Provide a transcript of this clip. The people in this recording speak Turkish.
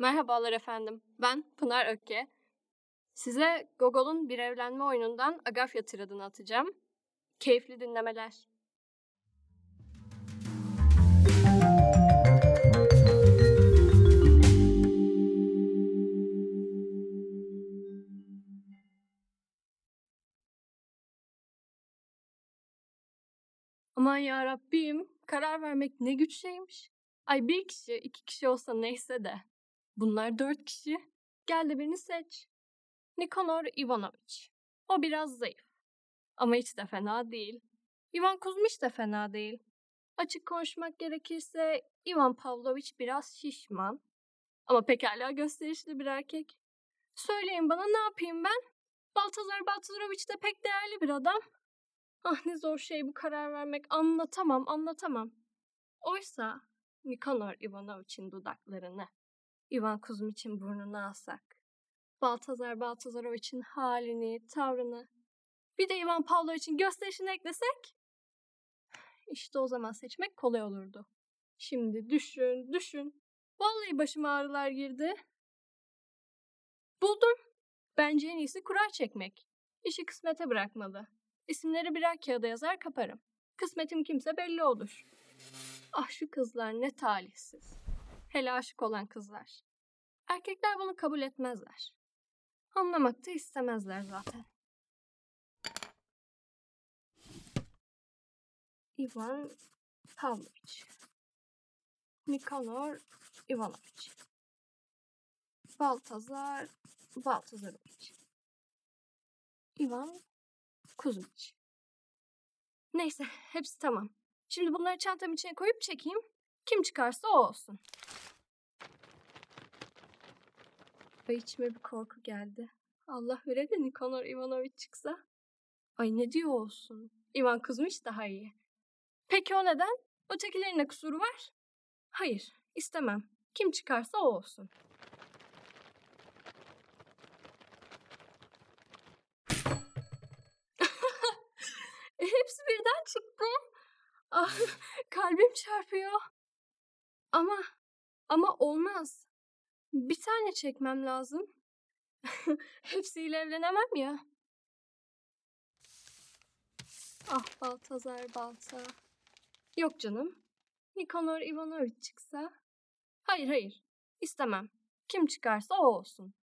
Merhabalar efendim. Ben Pınar Ökke. Size Gogol'un bir evlenme oyunundan Agafya tiradını atacağım. Keyifli dinlemeler. Aman ya Rabbim, karar vermek ne güç şeymiş. Ay bir kişi, iki kişi olsa neyse de. Bunlar dört kişi. Gel de birini seç. Nikanor Ivanovic. O biraz zayıf. Ama hiç de fena değil. Ivan Kuzmiç de fena değil. Açık konuşmak gerekirse Ivan Pavlovic biraz şişman. Ama pekala gösterişli bir erkek. Söyleyin bana ne yapayım ben? Baltazar Baltazaroviç de pek değerli bir adam. Ah ne zor şey bu karar vermek. Anlatamam, anlatamam. Oysa Nikanor Ivanovic'in dudaklarını, Ivan Kuzmiç'in burnunu alsak, Baltazar Baltazaroviç'in halini, tavrını, bir de Ivan Pavloviç'in gösterişini eklesek, işte o zaman seçmek kolay olurdu. Şimdi düşün, düşün. Vallahi başıma ağrılar girdi. Buldum. Bence en iyisi kura çekmek. İşi kısmete bırakmalı. İsimleri birer kağıda yazar kaparım. Kısmetim kimse belli olur. Ah şu kızlar ne talihsiz. Hele aşık olan kızlar. Erkekler bunu kabul etmezler. Anlamak da istemezler zaten. Ivan Pavlovic. Nikanor Ivanovic. Baltazar Baltazarovic. Ivan Kuzmiç. Neyse hepsi tamam. Şimdi bunları çantamın içine koyup çekeyim. Kim çıkarsa o olsun. Ay içime bir korku geldi. Allah vere de Nikanor Ivanovic çıksa. Ay ne diyor olsun. Ivan Kuzmiç daha iyi. Peki o neden? Ötekilerin ne kusuru var? Hayır, istemem. Kim çıkarsa o olsun. E, hepsi birden çıktı. Ah, kalbim çarpıyor. Ama, ama olmaz. Bir tane çekmem lazım. Hepsiyle evlenemem ya. Ah Baltazar Balta. Yok canım. Nikanor Ivanovic çıksa. Hayır hayır. İstemem. Kim çıkarsa o olsun.